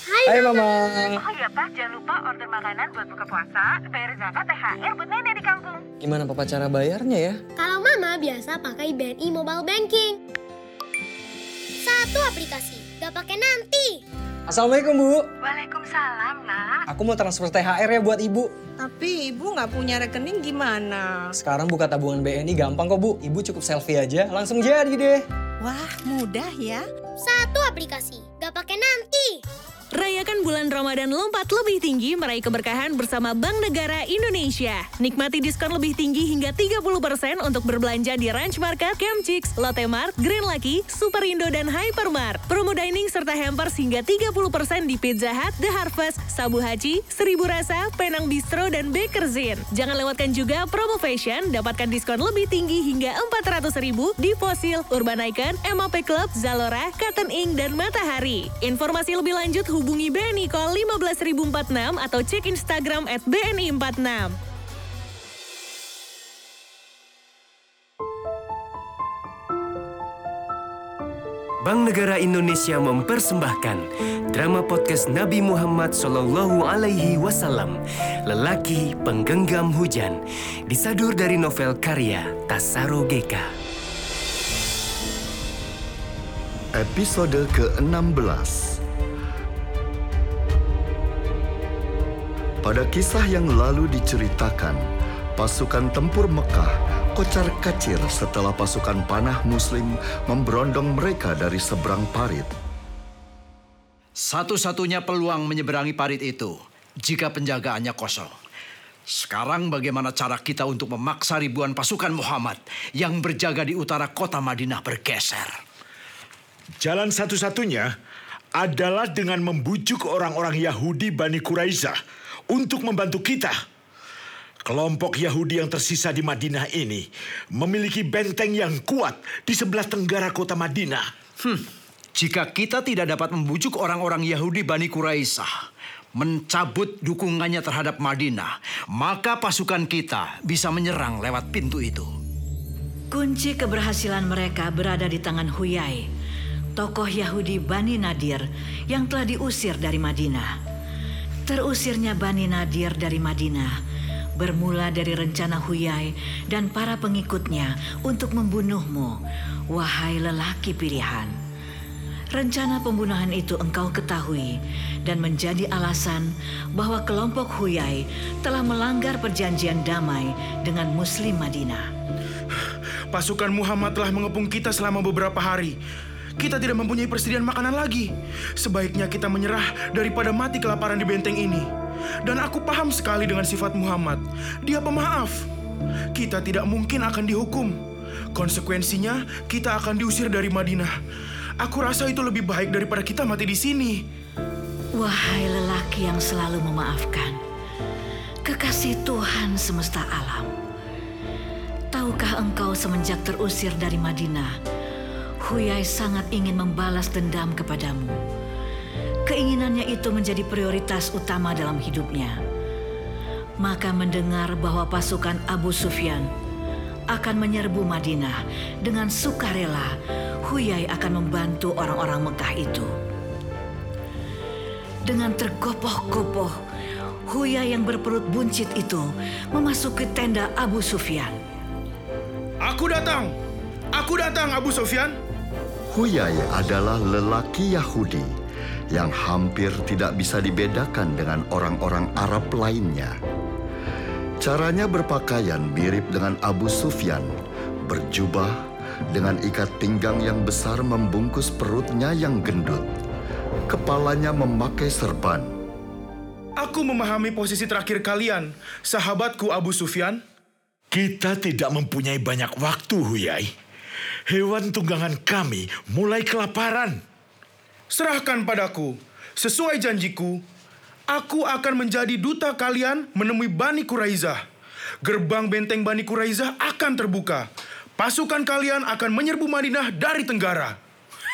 Hai, Hai Mama. Oh iya Pak, jangan lupa order makanan buat buka puasa, bayar zakat, THR buat nenek di kampung. Gimana Papa cara bayarnya ya? Kalau Mama biasa pakai BNI Mobile Banking. Satu aplikasi, gak pakai nanti. Assalamualaikum Bu. Waalaikumsalam nak. Aku mau transfer THR ya buat Ibu. Tapi ibu nggak punya rekening gimana? Sekarang buka tabungan BNI gampang kok Bu. Ibu cukup selfie aja, langsung jadi deh. Wah, mudah ya. Satu aplikasi, gak pakai nanti. Rayakan bulan Ramadan lompat lebih tinggi meraih keberkahan bersama Bank Negara Indonesia. Nikmati diskon lebih tinggi hingga 30% untuk berbelanja di Ranch Market, Camp Chicks, Lotte Mart, Green Lucky, Superindo, dan Hypermart. Promo dining serta hampers hingga 30% di Pizza Hut, The Harvest, Sabu Haji, Seribu Rasa, Penang Bistro, dan Bakerzin. Jangan lewatkan juga promo fashion, dapatkan diskon lebih tinggi hingga 400 ribu di Fossil, Urban Icon, MAP Club, Zalora, Cotton Ink, dan Matahari. Informasi lebih lanjut hubungi BNI Call 15046 atau cek Instagram at BNI46. Bank Negara Indonesia mempersembahkan drama podcast Nabi Muhammad Sallallahu Alaihi Wasallam, Lelaki Penggenggam Hujan, disadur dari novel karya Tasaro Geka. Episode ke-16 Pada kisah yang lalu diceritakan, pasukan tempur Mekah kocar kacir setelah pasukan panah muslim memberondong mereka dari seberang parit. Satu-satunya peluang menyeberangi parit itu jika penjagaannya kosong. Sekarang bagaimana cara kita untuk memaksa ribuan pasukan Muhammad yang berjaga di utara kota Madinah bergeser? Jalan satu-satunya adalah dengan membujuk orang-orang Yahudi Bani Quraizah untuk membantu kita. Kelompok Yahudi yang tersisa di Madinah ini memiliki benteng yang kuat di sebelah tenggara kota Madinah. Hmm, jika kita tidak dapat membujuk orang-orang Yahudi Bani Quraisah mencabut dukungannya terhadap Madinah, maka pasukan kita bisa menyerang lewat pintu itu. Kunci keberhasilan mereka berada di tangan Huyai, tokoh Yahudi Bani Nadir yang telah diusir dari Madinah. Terusirnya Bani Nadir dari Madinah bermula dari rencana Huyai dan para pengikutnya untuk membunuhmu, wahai lelaki pilihan. Rencana pembunuhan itu engkau ketahui dan menjadi alasan bahwa kelompok Huyai telah melanggar perjanjian damai dengan Muslim Madinah. Pasukan Muhammad telah mengepung kita selama beberapa hari. Kita tidak mempunyai persediaan makanan lagi. Sebaiknya kita menyerah daripada mati kelaparan di benteng ini. Dan aku paham sekali dengan sifat Muhammad. Dia pemaaf. Kita tidak mungkin akan dihukum. Konsekuensinya, kita akan diusir dari Madinah. Aku rasa itu lebih baik daripada kita mati di sini. Wahai lelaki yang selalu memaafkan, kekasih Tuhan semesta alam. Tahukah engkau semenjak terusir dari Madinah, Huyai sangat ingin membalas dendam kepadamu. Keinginannya itu menjadi prioritas utama dalam hidupnya. Maka mendengar bahwa pasukan Abu Sufyan akan menyerbu Madinah dengan sukarela, Huyai akan membantu orang-orang Mekah itu. Dengan tergopoh-gopoh, Huyai yang berperut buncit itu memasuki tenda Abu Sufyan. Aku datang! Aku datang, Abu Sufyan! Huyai adalah lelaki Yahudi yang hampir tidak bisa dibedakan dengan orang-orang Arab lainnya. Caranya berpakaian mirip dengan Abu Sufyan, berjubah dengan ikat pinggang yang besar membungkus perutnya yang gendut. Kepalanya memakai serban. Aku memahami posisi terakhir kalian, sahabatku Abu Sufyan. Kita tidak mempunyai banyak waktu, Huyai. Hewan tunggangan kami mulai kelaparan. Serahkan padaku. Sesuai janjiku, aku akan menjadi duta kalian menemui Bani Quraizah. Gerbang benteng Bani Quraizah akan terbuka. Pasukan kalian akan menyerbu Madinah dari tenggara.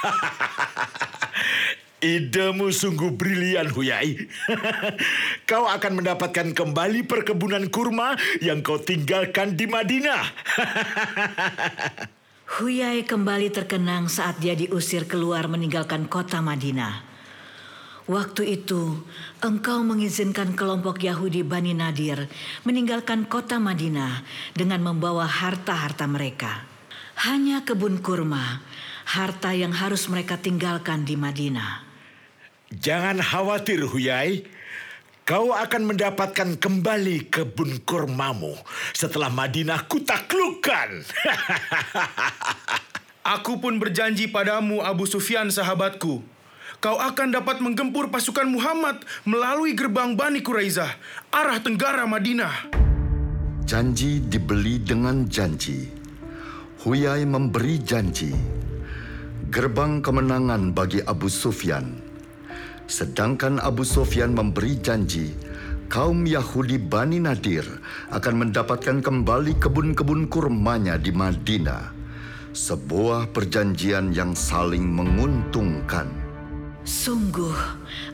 Idemu sungguh brilian, Huyai. kau akan mendapatkan kembali perkebunan kurma yang kau tinggalkan di Madinah. Huyai kembali terkenang saat dia diusir keluar meninggalkan kota Madinah. Waktu itu, engkau mengizinkan kelompok Yahudi Bani Nadir meninggalkan kota Madinah dengan membawa harta-harta mereka. Hanya kebun kurma, harta yang harus mereka tinggalkan di Madinah. Jangan khawatir, Huyai. Kau akan mendapatkan kembali kebun kurmamu setelah Madinah kutaklukkan. Aku pun berjanji padamu Abu Sufyan sahabatku. Kau akan dapat menggempur pasukan Muhammad melalui gerbang Bani Quraizah, arah tenggara Madinah. Janji dibeli dengan janji. Huyai memberi janji. Gerbang kemenangan bagi Abu Sufyan. Sedangkan Abu Sufyan memberi janji, kaum Yahudi Bani Nadir akan mendapatkan kembali kebun-kebun kurmanya di Madinah. Sebuah perjanjian yang saling menguntungkan. Sungguh,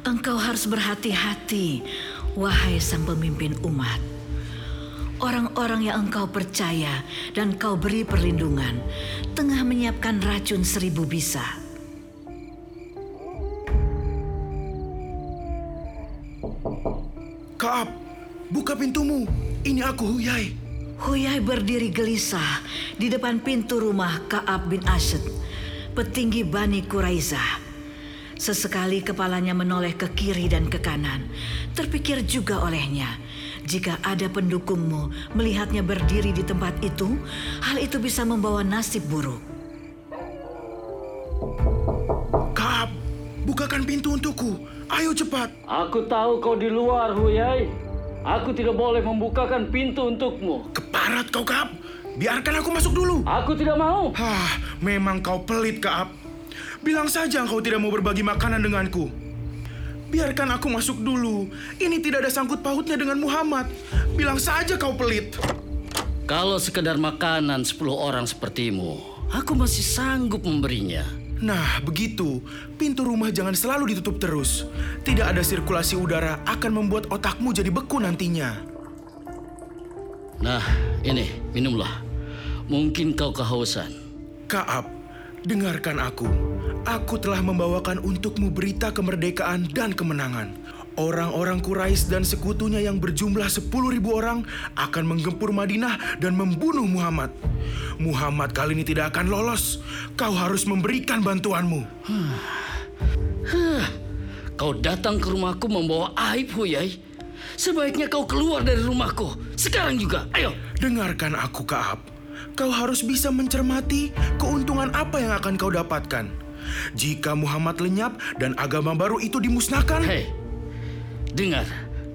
engkau harus berhati-hati, wahai sang pemimpin umat. Orang-orang yang engkau percaya dan kau beri perlindungan tengah menyiapkan racun seribu bisa. Kaab, buka pintumu. Ini aku Huyai. Huyai berdiri gelisah di depan pintu rumah Kaab bin Asyad, petinggi Bani Quraizah. Sesekali kepalanya menoleh ke kiri dan ke kanan. Terpikir juga olehnya, jika ada pendukungmu melihatnya berdiri di tempat itu, hal itu bisa membawa nasib buruk. Kaab, bukakan pintu untukku. Ayo cepat. Aku tahu kau di luar, Huyai. Aku tidak boleh membukakan pintu untukmu. Keparat kau, Kaab. Biarkan aku masuk dulu. Aku tidak mau. Hah, memang kau pelit, Kaab. Bilang saja kau tidak mau berbagi makanan denganku. Biarkan aku masuk dulu. Ini tidak ada sangkut pautnya dengan Muhammad. Bilang saja kau pelit. Kalau sekedar makanan 10 orang sepertimu, aku masih sanggup memberinya. Nah, begitu. Pintu rumah jangan selalu ditutup terus. Tidak ada sirkulasi udara akan membuat otakmu jadi beku nantinya. Nah, ini, minumlah. Mungkin kau kehausan. Kaab, dengarkan aku. Aku telah membawakan untukmu berita kemerdekaan dan kemenangan. Orang-orang Quraisy dan sekutunya yang berjumlah 10.000 orang akan menggempur Madinah dan membunuh Muhammad. Muhammad kali ini tidak akan lolos. Kau harus memberikan bantuanmu. Huh, kau datang ke rumahku membawa aib, Huyai. Sebaiknya kau keluar dari rumahku. Sekarang juga, ayo. Dengarkan aku, Kaab. Kau harus bisa mencermati keuntungan apa yang akan kau dapatkan. Jika Muhammad lenyap dan agama baru itu dimusnahkan... Hei, dengar.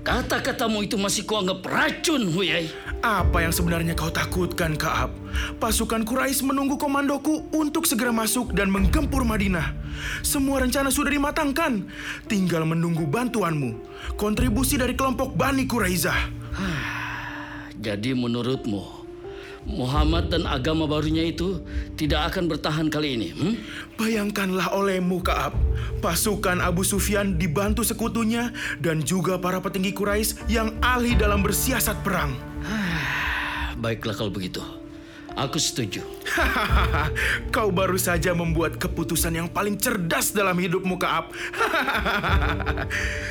Kata-katamu itu masih kuanggap racun, Huyai. Apa yang sebenarnya kau takutkan, Kaab? Pasukan Quraisy menunggu komandoku untuk segera masuk dan menggempur Madinah. Semua rencana sudah dimatangkan. Tinggal menunggu bantuanmu. Kontribusi dari kelompok Bani Quraizah. Jadi menurutmu, Muhammad dan agama barunya itu tidak akan bertahan kali ini. Hmm? Bayangkanlah olehmu, Kaab. Pasukan Abu Sufyan dibantu sekutunya dan juga para petinggi Quraisy yang ahli dalam bersiasat perang. Baiklah kalau begitu. Aku setuju. Kau baru saja membuat keputusan yang paling cerdas dalam hidupmu, Kaab.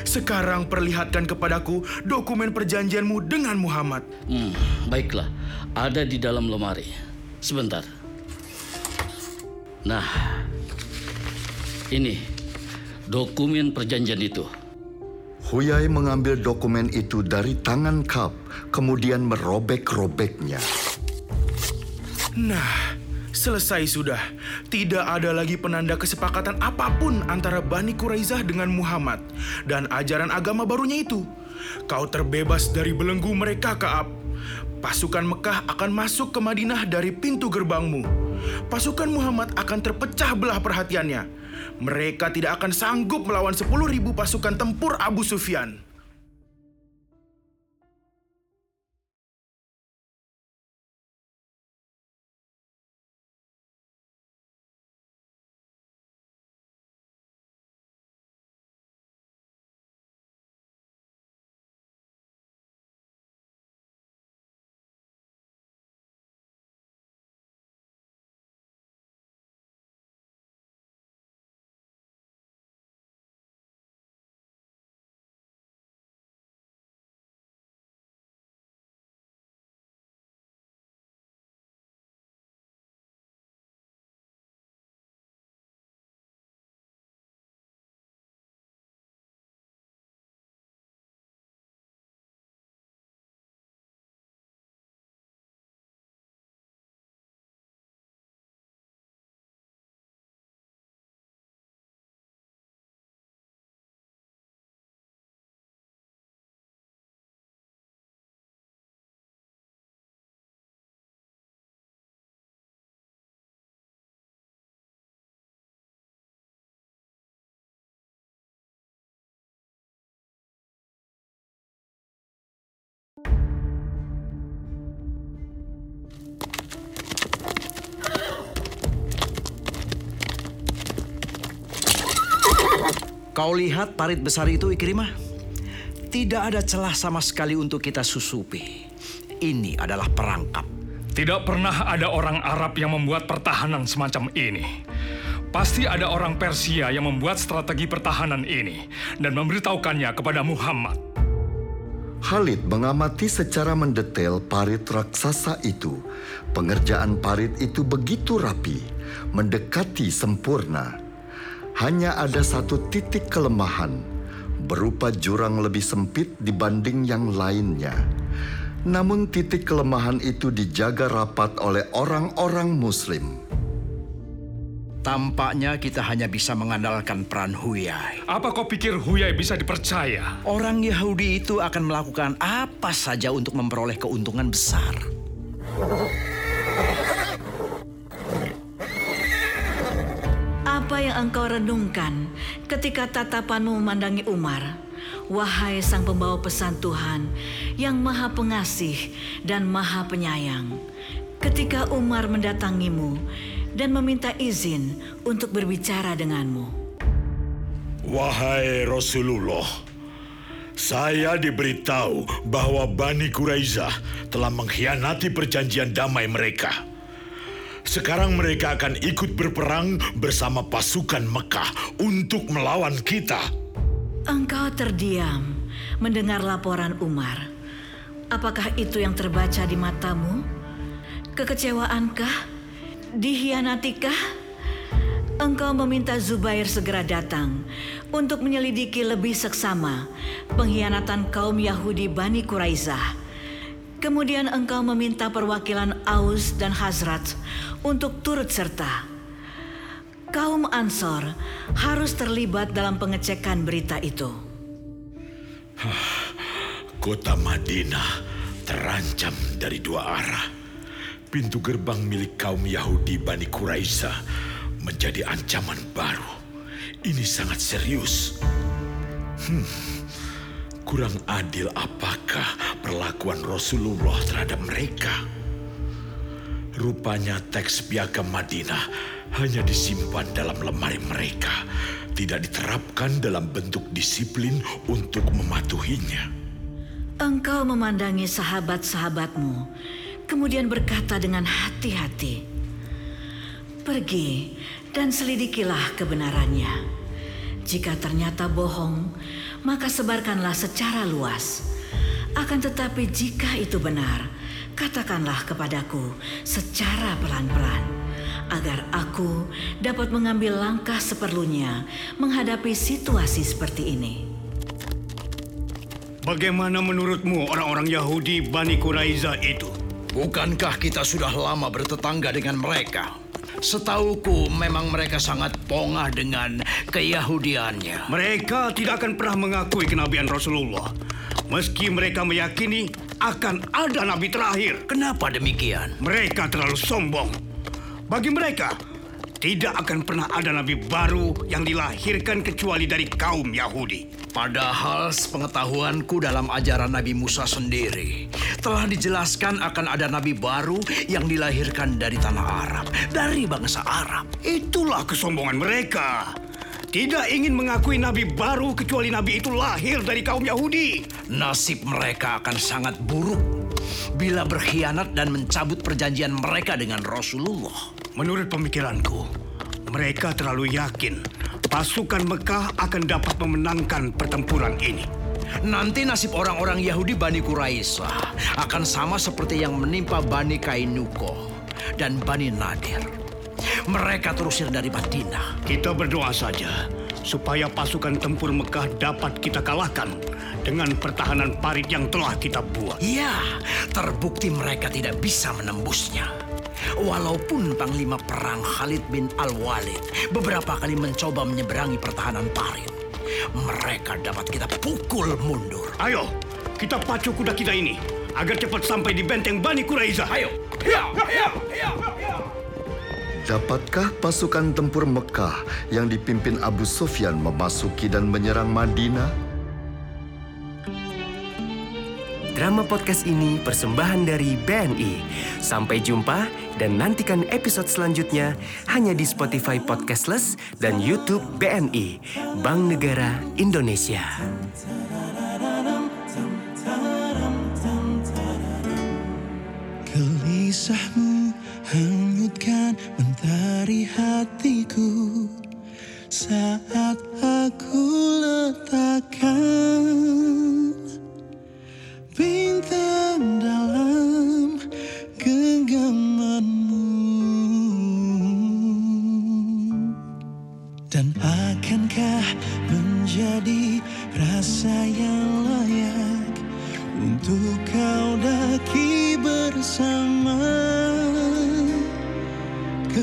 Sekarang perlihatkan kepadaku dokumen perjanjianmu dengan Muhammad. Hmm, baiklah, ada di dalam lemari. Sebentar. Nah, ini dokumen perjanjian itu. Huyai mengambil dokumen itu dari tangan Kap, kemudian merobek-robeknya. Nah, selesai sudah. Tidak ada lagi penanda kesepakatan apa pun antara Bani Quraizah dengan Muhammad dan ajaran agama barunya itu. Kau terbebas dari belenggu mereka, Kaab. Pasukan Mekah akan masuk ke Madinah dari pintu gerbangmu. Pasukan Muhammad akan terpecah belah perhatiannya. Mereka tidak akan sanggup melawan 10.000 pasukan tempur Abu Sufyan. Kau lihat parit besar itu, Ikrimah? Tidak ada celah sama sekali untuk kita susupi. Ini adalah perangkap. Tidak pernah ada orang Arab yang membuat pertahanan semacam ini. Pasti ada orang Persia yang membuat strategi pertahanan ini dan memberitahukannya kepada Muhammad. Khalid mengamati secara mendetail parit raksasa itu. Pengerjaan parit itu begitu rapi, mendekati sempurna. Hanya ada satu titik kelemahan, berupa jurang lebih sempit dibanding yang lainnya. Namun titik kelemahan itu dijaga rapat oleh orang-orang muslim. Tampaknya kita hanya bisa mengandalkan peran Huyai. Apa kau pikir Huyai bisa dipercaya? Orang Yahudi itu akan melakukan apa saja untuk memperoleh keuntungan besar. Apa yang engkau renungkan ketika tatapanmu memandangi Umar? Wahai sang pembawa pesan Tuhan yang maha pengasih dan maha penyayang. Ketika Umar mendatangimu dan meminta izin untuk berbicara denganmu. Wahai Rasulullah, saya diberitahu bahwa Bani Quraizah telah mengkhianati perjanjian damai mereka. Sekarang mereka akan ikut berperang bersama pasukan Mekah untuk melawan kita. Engkau terdiam mendengar laporan Umar. Apakah itu yang terbaca di matamu? Kekecewaankah? Dihianatikah? Engkau meminta Zubair segera datang untuk menyelidiki lebih seksama pengkhianatan kaum Yahudi Bani Quraizah. Kemudian engkau meminta perwakilan Aus dan Hazrat untuk turut serta. Kaum Ansor harus terlibat dalam pengecekan berita itu. Kota Madinah terancam dari dua arah. Pintu gerbang milik kaum Yahudi Bani Quraisy menjadi ancaman baru. Ini sangat serius. Hmm, kurang adil apakah perlakuan Rasulullah terhadap mereka? Rupanya teks piagam Madinah hanya disimpan dalam lemari mereka, tidak diterapkan dalam bentuk disiplin untuk mematuhinya. Engkau memandangi sahabat-sahabatmu, kemudian berkata dengan hati-hati, "Pergi dan selidikilah kebenarannya. Jika ternyata bohong, maka sebarkanlah secara luas. Akan tetapi, jika itu benar, katakanlah kepadaku secara pelan-pelan." agar aku dapat mengambil langkah seperlunya menghadapi situasi seperti ini. Bagaimana menurutmu orang-orang Yahudi Bani Quraiza itu? Bukankah kita sudah lama bertetangga dengan mereka? Setauku memang mereka sangat pongah dengan keyahudiannya. Mereka tidak akan pernah mengakui kenabian Rasulullah. Meski mereka meyakini akan ada nabi terakhir. Kenapa demikian? Mereka terlalu sombong. Bagi mereka, tidak akan pernah ada nabi baru yang dilahirkan kecuali dari kaum Yahudi. Padahal sepengetahuanku dalam ajaran Nabi Musa sendiri telah dijelaskan akan ada nabi baru yang dilahirkan dari tanah Arab, dari bangsa Arab. Itulah kesombongan mereka. Tidak ingin mengakui nabi baru kecuali nabi itu lahir dari kaum Yahudi. Nasib mereka akan sangat buruk bila berkhianat dan mencabut perjanjian mereka dengan Rasulullah. Menurut pemikiranku, mereka terlalu yakin pasukan Mekah akan dapat memenangkan pertempuran ini. Nanti nasib orang-orang Yahudi Bani Quraisy akan sama seperti yang menimpa Bani Kainuko dan Bani Nadir. Mereka terusir dari Madinah. Kita berdoa saja supaya pasukan tempur Mekah dapat kita kalahkan dengan pertahanan parit yang telah kita buat. Ya, terbukti mereka tidak bisa menembusnya. Walaupun Panglima Perang Khalid bin Al-Walid beberapa kali mencoba menyeberangi pertahanan parit, mereka dapat kita pukul mundur. Ayo, kita pacu kuda kita ini agar cepat sampai di benteng Bani Quraiza. Ayo. Ya, ya, ya, ya. Dapatkah pasukan tempur Mekah yang dipimpin Abu Sufyan memasuki dan menyerang Madinah? Drama podcast ini persembahan dari BNI. Sampai jumpa dan nantikan episode selanjutnya hanya di Spotify Podcastless dan YouTube BNI, Bank Negara Indonesia. Gelisahmu hanyutkan mentari hatiku Saat bersama. Ke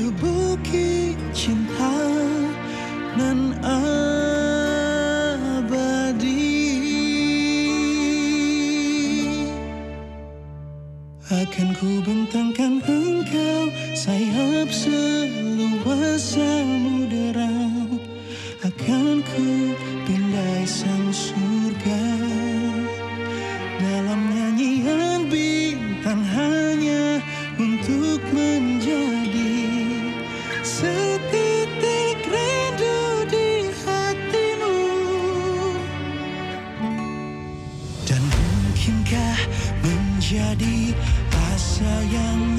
asa yang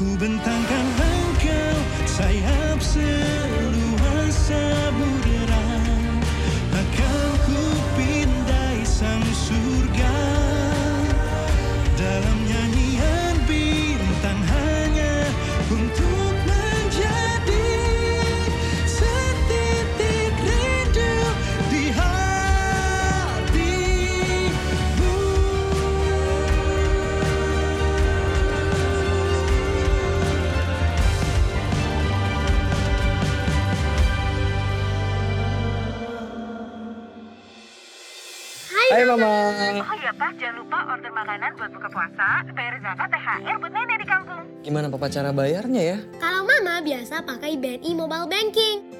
Từ. Hai Mama. Oh iya Pak, jangan lupa order makanan buat buka puasa, bayar zakat, THR buat nenek di kampung. Gimana papa cara bayarnya ya? Kalau mama biasa pakai BNI Mobile Banking.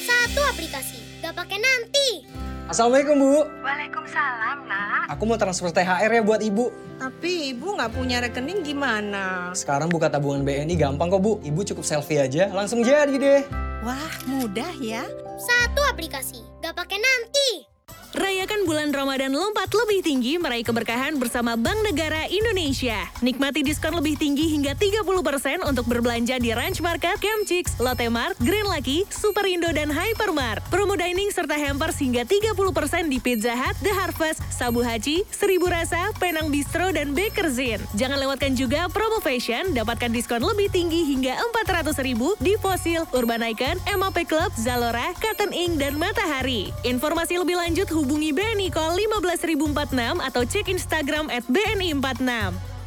Satu aplikasi, gak pakai nanti. Assalamualaikum Bu. Waalaikumsalam, nak. Aku mau transfer THR ya buat Ibu. Tapi ibu nggak punya rekening gimana? Sekarang buka tabungan BNI gampang kok Bu. Ibu cukup selfie aja langsung jadi deh. Wah, mudah ya. Satu aplikasi, gak pakai nanti. Rayakan bulan Ramadan lompat lebih tinggi meraih keberkahan bersama Bank Negara Indonesia. Nikmati diskon lebih tinggi hingga 30% untuk berbelanja di Ranch Market, Camp Chicks, Lotte Mart, Green Lucky, Superindo, dan Hypermart. Promo dining serta hampers hingga 30% di Pizza Hut, The Harvest, Sabu Haji, Seribu Rasa, Penang Bistro, dan Bakerzin. Jangan lewatkan juga promo fashion, dapatkan diskon lebih tinggi hingga 400 ribu di Fossil, Urban Icon, MAP Club, Zalora, Cotton Ink, dan Matahari. Informasi lebih lanjut hubungi BNI Call 15046 atau cek Instagram at BNI46.